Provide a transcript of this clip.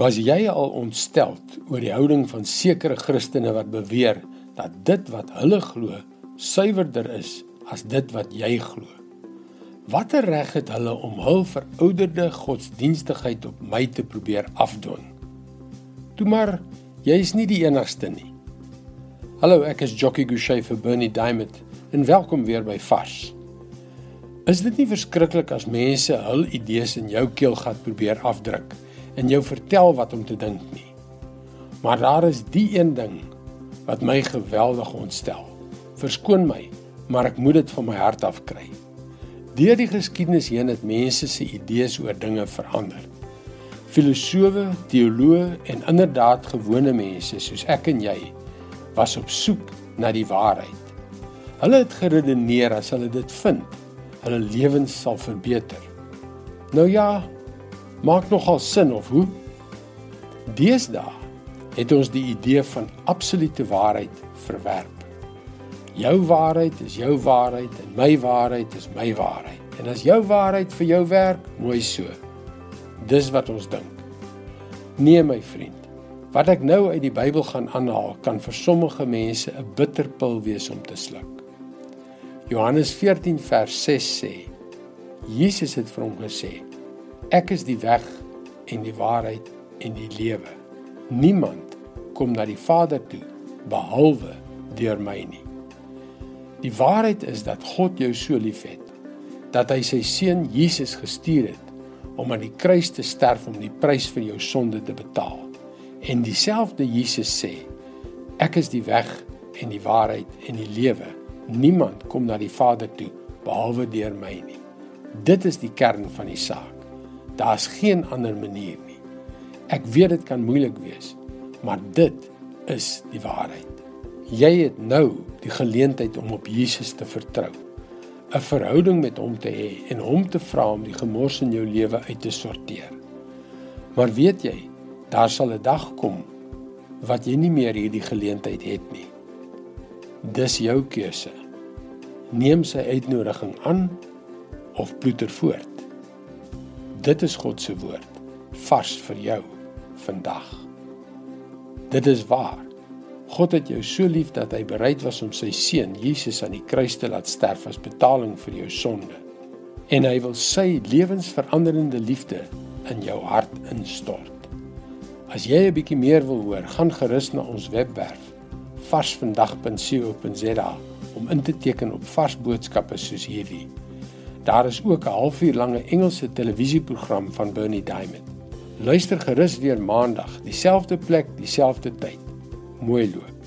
Was jy al ontsteld oor die houding van sekere Christene wat beweer dat dit wat hulle glo suiwerder is as dit wat jy glo? Watter reg het hulle om hul verouderde godsdienstigheid op my te probeer afdwing? Toe maar, jy is nie die enigste nie. Hallo, ek is Jockey Gouchee vir Bernie Diamond en welkom weer by Vars. Is dit nie verskriklik as mense hul idees in jou keelgat probeer afdruk? En jou vertel wat om te dink nie. Maar daar is die een ding wat my geweldig ontstel. Verskoon my, maar ek moet dit van my hart af kry. Deur die geskiedenis heen het mense se idees oor dinge verander. Filosowe, teoloë en inderdaad gewone mense soos ek en jy was op soek na die waarheid. Hulle het geredeneer as hulle dit vind, hulle lewens sal verbeter. Nou ja, maak nogal sin of hoe? Deesdae het ons die idee van absolute waarheid verwerp. Jou waarheid is jou waarheid en my waarheid is my waarheid. En as jou waarheid vir jou werk, mooi so. Dis wat ons dink. Nee my vriend, wat ek nou uit die Bybel gaan aanhaal, kan vir sommige mense 'n bitterpil wees om te sluk. Johannes 14 vers 6 sê: Jesus het vir hom gesê: Ek is die weg en die waarheid en die lewe. Niemand kom na die Vader toe behalwe deur my nie. Die waarheid is dat God jou so liefhet dat hy sy seun Jesus gestuur het om aan die kruis te sterf om die prys vir jou sonde te betaal. En dieselfde Jesus sê: Ek is die weg en die waarheid en die lewe. Niemand kom na die Vader toe behalwe deur my nie. Dit is die kern van die saak. Daar's geen ander manier nie. Ek weet dit kan moeilik wees, maar dit is die waarheid. Jy het nou die geleentheid om op Jesus te vertrou. 'n Verhouding met hom te hê en hom te vra om die gemors in jou lewe uit te sorteer. Maar weet jy, daar sal 'n dag kom wat jy nie meer hierdie geleentheid het nie. Dis jou keuse. Neem sy uitnodiging aan of ploeter voort. Dit is God se woord vars vir jou vandag. Dit is waar. God het jou so lief dat hy bereid was om sy seun Jesus aan die kruis te laat sterf as betaling vir jou sonde. En hy wil sy lewensveranderende liefde in jou hart instort. As jy 'n bietjie meer wil hoor, gaan gerus na ons webwerf varsvandag.co.za om in te teken op vars boodskappe soos hierdie. Daar is ook 'n halfuur lange Engelse televisieprogram van Bernie Diamond. Luister gerus weer maandag, dieselfde plek, dieselfde tyd. Mooi loop.